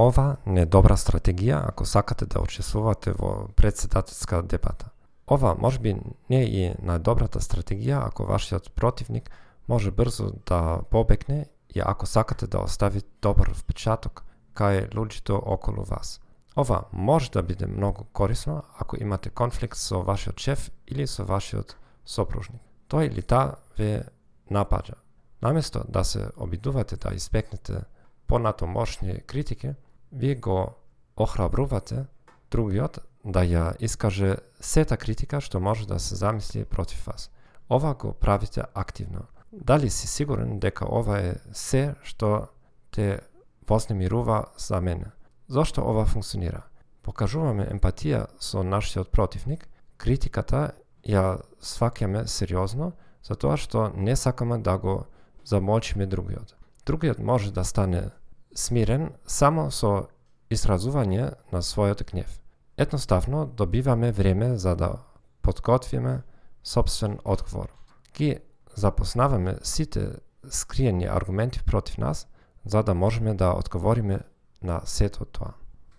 Ова не е добра стратегија ако сакате да учествувате во председателска дебата. Ова можеби не е и најдобрата стратегија ако вашиот противник може брзо да побегне и ако сакате да остави добар впечаток кај луѓето околу вас. Ова може да биде многу корисно ако имате конфликт со вашиот шеф или со вашиот сопружник. Тој или таа ве напаѓа. Наместо да се обидувате да испекнете понатомошни критики, вие го охрабрувате другиот да ја искаже сета критика што може да се замисли против вас. Ова го правите активно. Дали си сигурен дека ова е се што те вознемирува за мене? Зошто ова функционира? Покажуваме емпатија со нашиот противник, критиката ја сваќаме сериозно, затоа што не сакаме да го замолчиме другиот. Другиот може да стане смирен само со изразување на својот гнев. Едноставно добиваме време за да подготвиме собствен одговор. Ги запознаваме сите скриени аргументи против нас, за да можеме да одговориме на сето тоа.